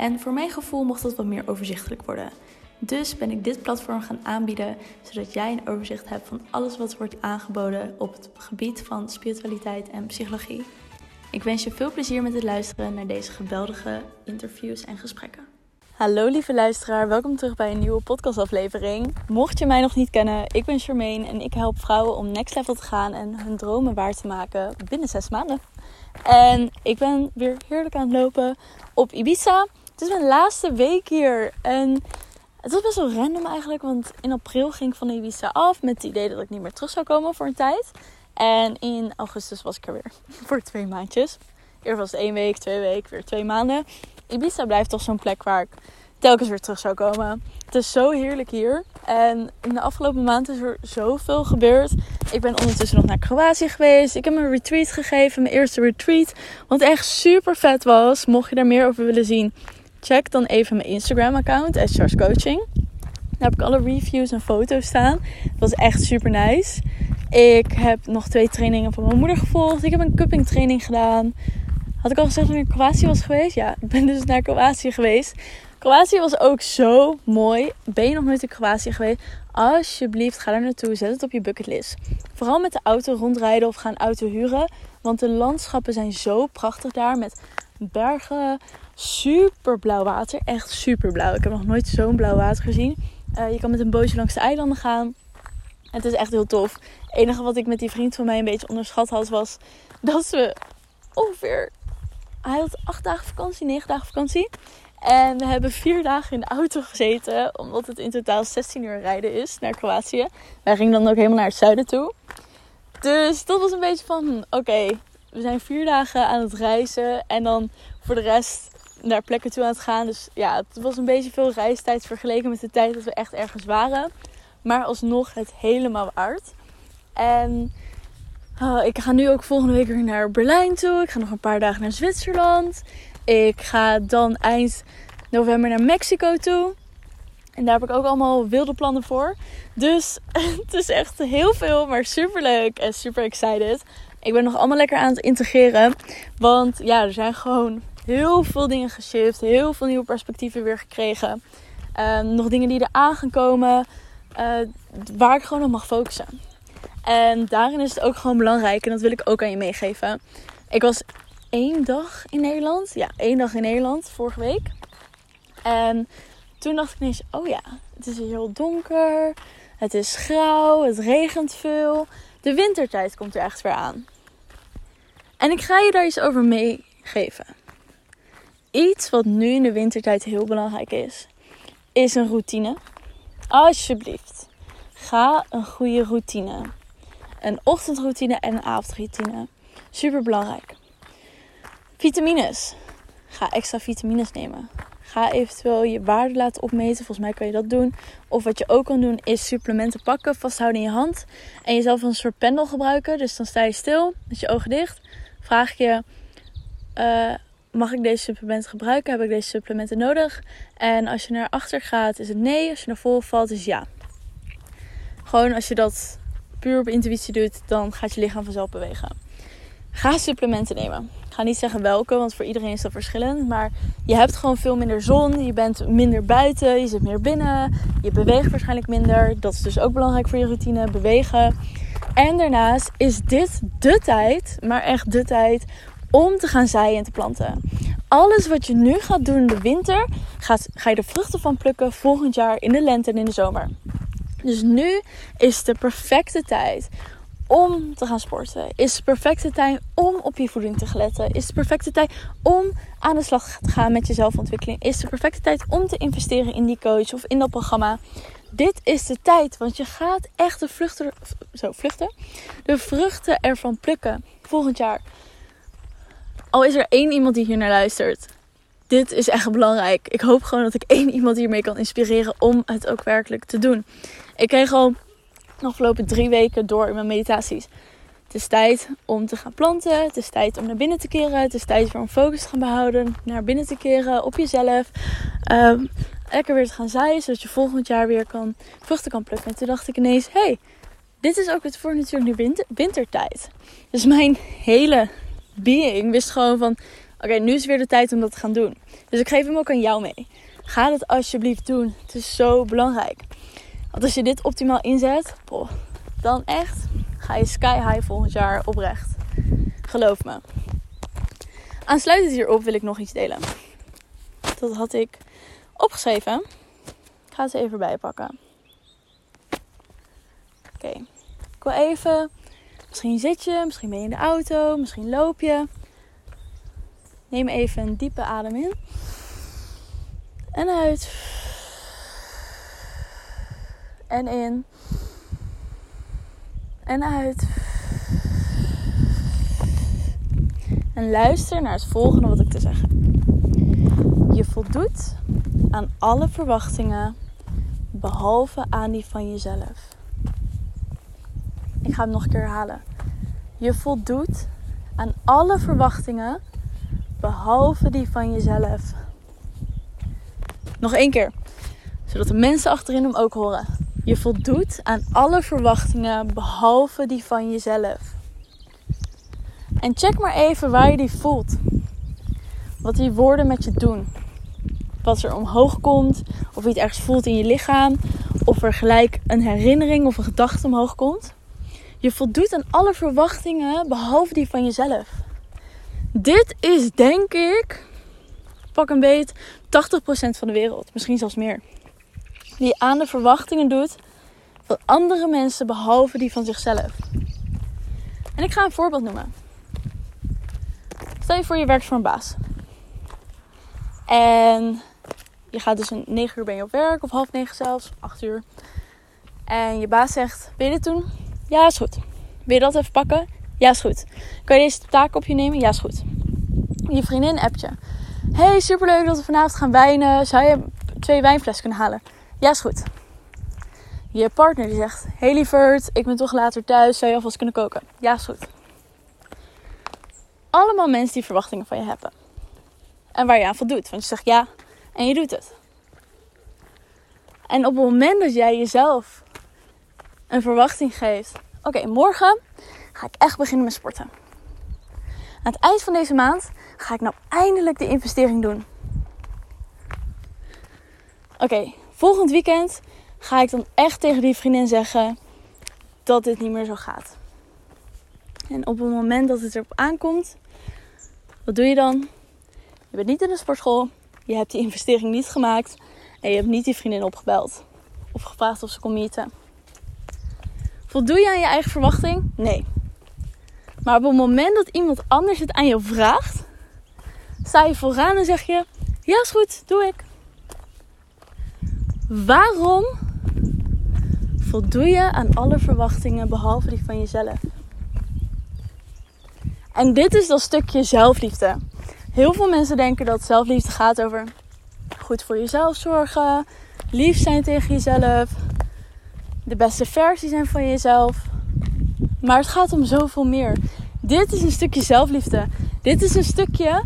En voor mijn gevoel mocht dat wat meer overzichtelijk worden. Dus ben ik dit platform gaan aanbieden, zodat jij een overzicht hebt van alles wat wordt aangeboden op het gebied van spiritualiteit en psychologie. Ik wens je veel plezier met het luisteren naar deze geweldige interviews en gesprekken. Hallo lieve luisteraar, welkom terug bij een nieuwe podcastaflevering. Mocht je mij nog niet kennen, ik ben Charmaine en ik help vrouwen om next level te gaan en hun dromen waar te maken binnen zes maanden. En ik ben weer heerlijk aan het lopen op Ibiza. Het is mijn laatste week hier. En het was best wel random eigenlijk. Want in april ging ik van Ibiza af. Met het idee dat ik niet meer terug zou komen voor een tijd. En in augustus was ik er weer. Voor twee maandjes. Eerst was het één week, twee weken, weer twee maanden. Ibiza blijft toch zo'n plek waar ik telkens weer terug zou komen. Het is zo heerlijk hier. En in de afgelopen maand is er zoveel gebeurd. Ik ben ondertussen nog naar Kroatië geweest. Ik heb een retreat gegeven, mijn eerste retreat. Wat echt super vet was. Mocht je daar meer over willen zien, check dan even mijn Instagram account, Charles Coaching. Daar heb ik alle reviews en foto's staan. Dat was echt super nice. Ik heb nog twee trainingen van mijn moeder gevolgd. Ik heb een cupping training gedaan. Had ik al gezegd dat ik naar Kroatië was geweest? Ja, ik ben dus naar Kroatië geweest. Kroatië was ook zo mooi. Ben je nog nooit in Kroatië geweest? Alsjeblieft, ga daar naartoe. Zet het op je bucketlist. Vooral met de auto rondrijden of gaan auto huren. Want de landschappen zijn zo prachtig daar. Met bergen, super blauw water. Echt super blauw. Ik heb nog nooit zo'n blauw water gezien. Uh, je kan met een bootje langs de eilanden gaan. Het is echt heel tof. Het enige wat ik met die vriend van mij een beetje onderschat had, was dat we ongeveer. Hij had acht dagen vakantie, negen dagen vakantie. En we hebben vier dagen in de auto gezeten, omdat het in totaal 16 uur rijden is naar Kroatië. Wij gingen dan ook helemaal naar het zuiden toe. Dus dat was een beetje van: oké, we zijn vier dagen aan het reizen en dan voor de rest naar plekken toe aan het gaan. Dus ja, het was een beetje veel reistijd vergeleken met de tijd dat we echt ergens waren. Maar alsnog het helemaal waard. En oh, ik ga nu ook volgende week weer naar Berlijn toe. Ik ga nog een paar dagen naar Zwitserland. Ik ga dan eind november naar Mexico toe. En daar heb ik ook allemaal wilde plannen voor. Dus het is echt heel veel, maar super leuk en super excited. Ik ben nog allemaal lekker aan het integreren. Want ja, er zijn gewoon heel veel dingen geshift. Heel veel nieuwe perspectieven weer gekregen. Ehm, nog dingen die er aan gaan komen. Uh, waar ik gewoon op mag focussen. En daarin is het ook gewoon belangrijk. En dat wil ik ook aan je meegeven. Ik was één dag in Nederland. Ja, één dag in Nederland vorige week. En toen dacht ik ineens, oh ja, het is heel donker. Het is grauw, het regent veel. De wintertijd komt er echt weer aan. En ik ga je daar iets over meegeven. Iets wat nu in de wintertijd heel belangrijk is, is een routine. Alsjeblieft, ga een goede routine. Een ochtendroutine en een avondroutine. Super belangrijk. Vitamines. Ga extra vitamines nemen. Ga eventueel je waarde laten opmeten. Volgens mij kan je dat doen. Of wat je ook kan doen is supplementen pakken, vasthouden in je hand. En jezelf een soort pendel gebruiken. Dus dan sta je stil met je ogen dicht. Vraag je, uh, mag ik deze supplementen gebruiken? Heb ik deze supplementen nodig? En als je naar achter gaat is het nee. Als je naar voren valt is ja. Gewoon als je dat puur op intuïtie doet, dan gaat je lichaam vanzelf bewegen. Ga supplementen nemen. Ik ga niet zeggen welke, want voor iedereen is dat verschillend. Maar je hebt gewoon veel minder zon. Je bent minder buiten. Je zit meer binnen. Je beweegt waarschijnlijk minder. Dat is dus ook belangrijk voor je routine. Bewegen. En daarnaast is dit de tijd, maar echt de tijd om te gaan zaaien en te planten. Alles wat je nu gaat doen in de winter, ga je de vruchten van plukken volgend jaar in de lente en in de zomer. Dus nu is de perfecte tijd om te gaan sporten. Is de perfecte tijd om op je voeding te letten. Is de perfecte tijd om aan de slag te gaan met je zelfontwikkeling. Is de perfecte tijd om te investeren in die coach of in dat programma. Dit is de tijd, want je gaat echt de vluchten, zo, de vruchten ervan plukken volgend jaar. Al is er één iemand die hier naar luistert. dit is echt belangrijk. Ik hoop gewoon dat ik één iemand hiermee kan inspireren om het ook werkelijk te doen. Ik kreeg al afgelopen drie weken door in mijn meditaties. Het is tijd om te gaan planten. Het is tijd om naar binnen te keren. Het is tijd om focus te gaan behouden. Naar binnen te keren op jezelf. Um, lekker weer te gaan zaaien. Zodat je volgend jaar weer kan, vruchten kan plukken. En toen dacht ik ineens: hé, hey, dit is ook het voor natuurlijk nu winter, wintertijd. Dus mijn hele being wist gewoon van: oké, nu is weer de tijd om dat te gaan doen. Dus ik geef hem ook aan jou mee. Ga dat alsjeblieft doen. Het is zo belangrijk. Want als je dit optimaal inzet, dan echt ga je sky high volgend jaar oprecht. Geloof me. Aansluitend hierop wil ik nog iets delen. Dat had ik opgeschreven. Ik ga het even bijpakken. Oké. Ik wil even. Misschien zit je, misschien ben je in de auto, misschien loop je. Neem even een diepe adem in. En uit. En in. En uit. En luister naar het volgende wat ik te zeggen. Je voldoet aan alle verwachtingen behalve aan die van jezelf. Ik ga hem nog een keer herhalen. Je voldoet aan alle verwachtingen behalve die van jezelf. Nog één keer, zodat de mensen achterin hem ook horen. Je voldoet aan alle verwachtingen behalve die van jezelf. En check maar even waar je die voelt. Wat die woorden met je doen. Wat er omhoog komt, of je het ergens voelt in je lichaam, of er gelijk een herinnering of een gedachte omhoog komt. Je voldoet aan alle verwachtingen behalve die van jezelf. Dit is denk ik, pak een beet, 80% van de wereld. Misschien zelfs meer. Die aan de verwachtingen doet van andere mensen behalve die van zichzelf. En ik ga een voorbeeld noemen. Stel je voor je werkt voor een baas. En je gaat dus een 9 uur ben je op werk, of half negen zelfs, 8 uur. En je baas zegt: Wil je dit doen? Ja, is goed. Wil je dat even pakken? Ja, is goed. Kan je deze taak op je nemen? Ja, is goed. Je vriendin appt je. Hey, superleuk dat we vanavond gaan wijnen. Zou je twee wijnflessen kunnen halen? Ja, is goed. Je partner die zegt: Hey lieverd, ik ben toch later thuis. Zou je alvast kunnen koken? Ja, is goed. Allemaal mensen die verwachtingen van je hebben. En waar je aan voldoet. Want je zegt ja en je doet het. En op het moment dat jij jezelf een verwachting geeft: Oké, morgen ga ik echt beginnen met sporten. Aan het eind van deze maand ga ik nou eindelijk de investering doen. Oké, volgend weekend ga ik dan echt tegen die vriendin zeggen dat dit niet meer zo gaat. En op het moment dat het erop aankomt, wat doe je dan? Je bent niet in de sportschool, je hebt die investering niet gemaakt en je hebt niet die vriendin opgebeld of gevraagd of ze kon meeten. Voldoe je aan je eigen verwachting? Nee. Maar op het moment dat iemand anders het aan je vraagt, sta je vooraan en zeg je: Ja, is goed, doe ik. Waarom voldoe je aan alle verwachtingen behalve die van jezelf? En dit is dat stukje zelfliefde. Heel veel mensen denken dat zelfliefde gaat over goed voor jezelf zorgen, lief zijn tegen jezelf, de beste versie zijn van jezelf. Maar het gaat om zoveel meer. Dit is een stukje zelfliefde. Dit is een stukje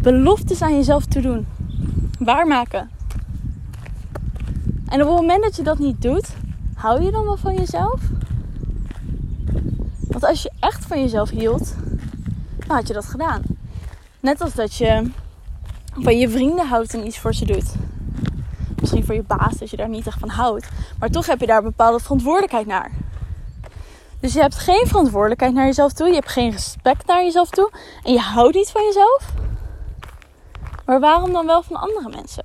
beloftes aan jezelf te doen. Waarmaken. En op het moment dat je dat niet doet, hou je dan wel van jezelf? Want als je echt van jezelf hield, dan had je dat gedaan. Net als dat je van je vrienden houdt en iets voor ze doet. Misschien voor je baas, dat je daar niet echt van houdt. Maar toch heb je daar bepaalde verantwoordelijkheid naar. Dus je hebt geen verantwoordelijkheid naar jezelf toe. Je hebt geen respect naar jezelf toe. En je houdt niet van jezelf. Maar waarom dan wel van andere mensen?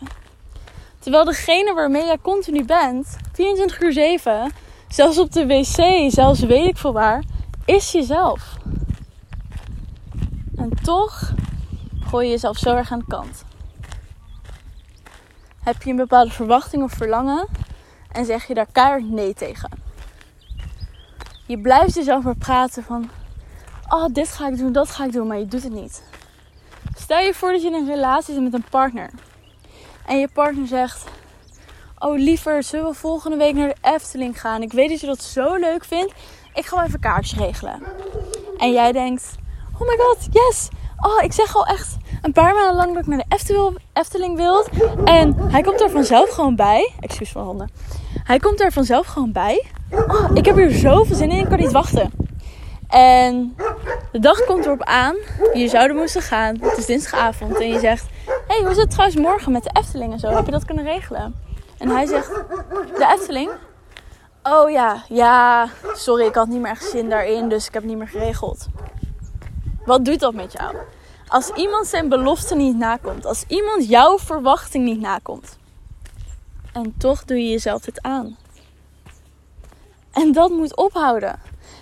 Terwijl degene waarmee jij continu bent, 24 uur 7, zelfs op de wc, zelfs weet ik veel waar, is jezelf. En toch gooi je jezelf zo erg aan de kant. Heb je een bepaalde verwachting of verlangen en zeg je daar keihard nee tegen. Je blijft jezelf maar praten van, oh dit ga ik doen, dat ga ik doen, maar je doet het niet. Stel je voor dat je in een relatie zit met een partner. En je partner zegt: Oh liever, zullen we volgende week naar de Efteling gaan? Ik weet dat je dat zo leuk vindt. Ik ga wel even kaartjes regelen. En jij denkt: Oh my god, yes! Oh, ik zeg al echt een paar maanden lang dat ik naar de Efteling wil. En hij komt er vanzelf gewoon bij. Excuus voor honden. Hij komt er vanzelf gewoon bij. Oh, ik heb hier zoveel zin in, ik kan niet wachten. En de dag komt erop aan, je zou er moesten gaan. Het is dinsdagavond en je zegt... hey, hoe is het trouwens morgen met de Efteling en zo? Heb je dat kunnen regelen? En hij zegt, de Efteling? Oh ja, ja, sorry, ik had niet meer echt zin daarin, dus ik heb het niet meer geregeld. Wat doet dat met jou? Als iemand zijn belofte niet nakomt, als iemand jouw verwachting niet nakomt, en toch doe je jezelf dit aan. En dat moet ophouden.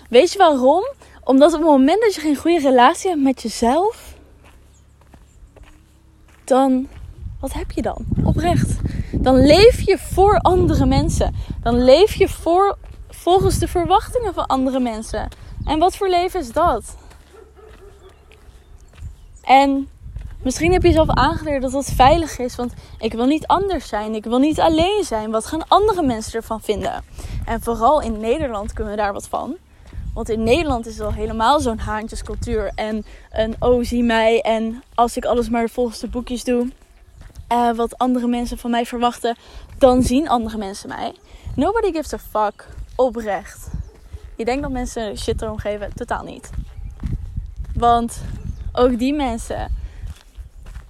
Weet je waarom? Omdat op het moment dat je geen goede relatie hebt met jezelf, dan wat heb je dan? Oprecht. Dan leef je voor andere mensen. Dan leef je voor, volgens de verwachtingen van andere mensen. En wat voor leven is dat? En misschien heb je zelf aangeleerd dat dat veilig is. Want ik wil niet anders zijn. Ik wil niet alleen zijn. Wat gaan andere mensen ervan vinden? En vooral in Nederland kunnen we daar wat van. Want in Nederland is het al helemaal zo'n haantjescultuur. En een oh zie mij. En als ik alles maar volgens de boekjes doe. Uh, wat andere mensen van mij verwachten. Dan zien andere mensen mij. Nobody gives a fuck. Oprecht. Je denkt dat mensen shit erom geven. Totaal niet. Want ook die mensen.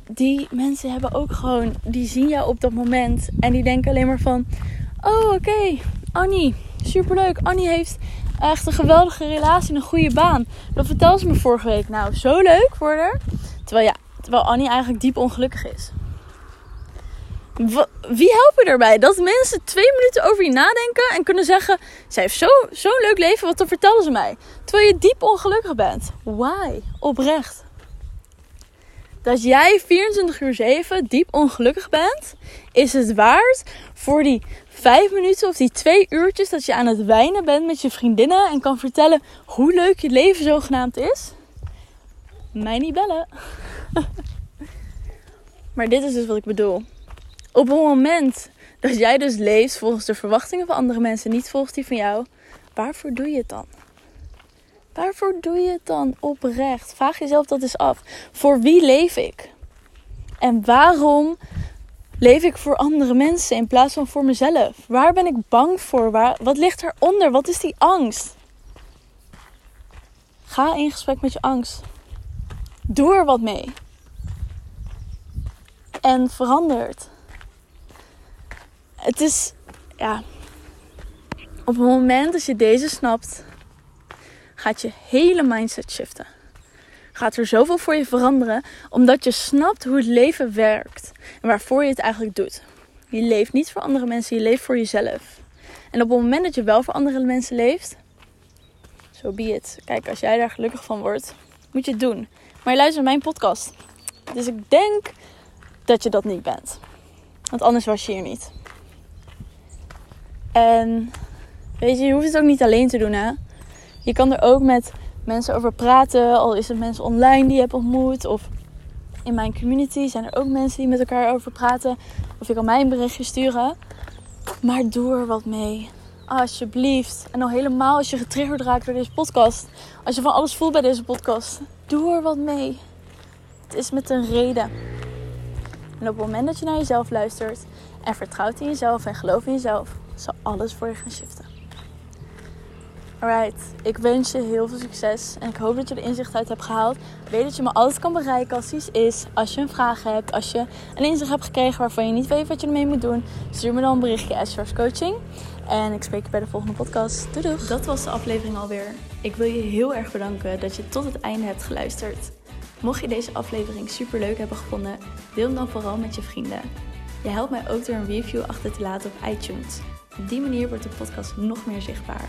Die mensen hebben ook gewoon. Die zien jou op dat moment. En die denken alleen maar van. Oh oké. Annie. Superleuk. Annie heeft echt een geweldige relatie en een goede baan. Dat vertelde ze me vorige week. Nou, zo leuk voor haar. Terwijl, ja, terwijl Annie eigenlijk diep ongelukkig is. Wie helpt je erbij? Dat mensen twee minuten over je nadenken en kunnen zeggen: Zij heeft zo'n zo leuk leven, wat dan vertellen ze mij. Terwijl je diep ongelukkig bent. Why? Oprecht. Dat jij 24 uur 7 diep ongelukkig bent, is het waard voor die vijf minuten of die twee uurtjes dat je aan het wijnen bent met je vriendinnen en kan vertellen hoe leuk je leven zogenaamd is? Mij niet bellen. maar dit is dus wat ik bedoel. Op het moment dat jij dus leeft volgens de verwachtingen van andere mensen, niet volgens die van jou, waarvoor doe je het dan? Waarvoor doe je het dan oprecht? Vraag jezelf dat eens af. Voor wie leef ik? En waarom leef ik voor andere mensen in plaats van voor mezelf? Waar ben ik bang voor? Waar, wat ligt eronder? Wat is die angst? Ga in gesprek met je angst. Doe er wat mee. En verander het. Het is, ja, op het moment dat je deze snapt, gaat je hele mindset shiften. Gaat er zoveel voor je veranderen, omdat je snapt hoe het leven werkt en waarvoor je het eigenlijk doet. Je leeft niet voor andere mensen, je leeft voor jezelf. En op het moment dat je wel voor andere mensen leeft, zo so be it. Kijk, als jij daar gelukkig van wordt, moet je het doen. Maar je luistert naar mijn podcast. Dus ik denk dat je dat niet bent. Want anders was je hier niet. En weet je, je hoeft het ook niet alleen te doen, hè. Je kan er ook met mensen over praten. Al is het mensen online die je hebt ontmoet. Of in mijn community zijn er ook mensen die met elkaar over praten. Of je kan mij een berichtje sturen. Maar doe er wat mee. Alsjeblieft. En al helemaal als je getriggerd raakt door deze podcast. Als je van alles voelt bij deze podcast. Doe er wat mee. Het is met een reden. En op het moment dat je naar jezelf luistert en vertrouwt in jezelf en gelooft in jezelf, zal alles voor je gaan shiften. Alright, ik wens je heel veel succes en ik hoop dat je er inzicht uit hebt gehaald. Weet dat je me altijd kan bereiken als iets is. Als je een vraag hebt, als je een inzicht hebt gekregen waarvan je niet weet wat je ermee moet doen. Stuur me dan een berichtje Source Coaching. En ik spreek je bij de volgende podcast. Doei doei. Dat was de aflevering alweer. Ik wil je heel erg bedanken dat je tot het einde hebt geluisterd. Mocht je deze aflevering super leuk hebben gevonden, deel hem dan vooral met je vrienden. Je helpt mij ook door een review achter te laten op iTunes. Op die manier wordt de podcast nog meer zichtbaar.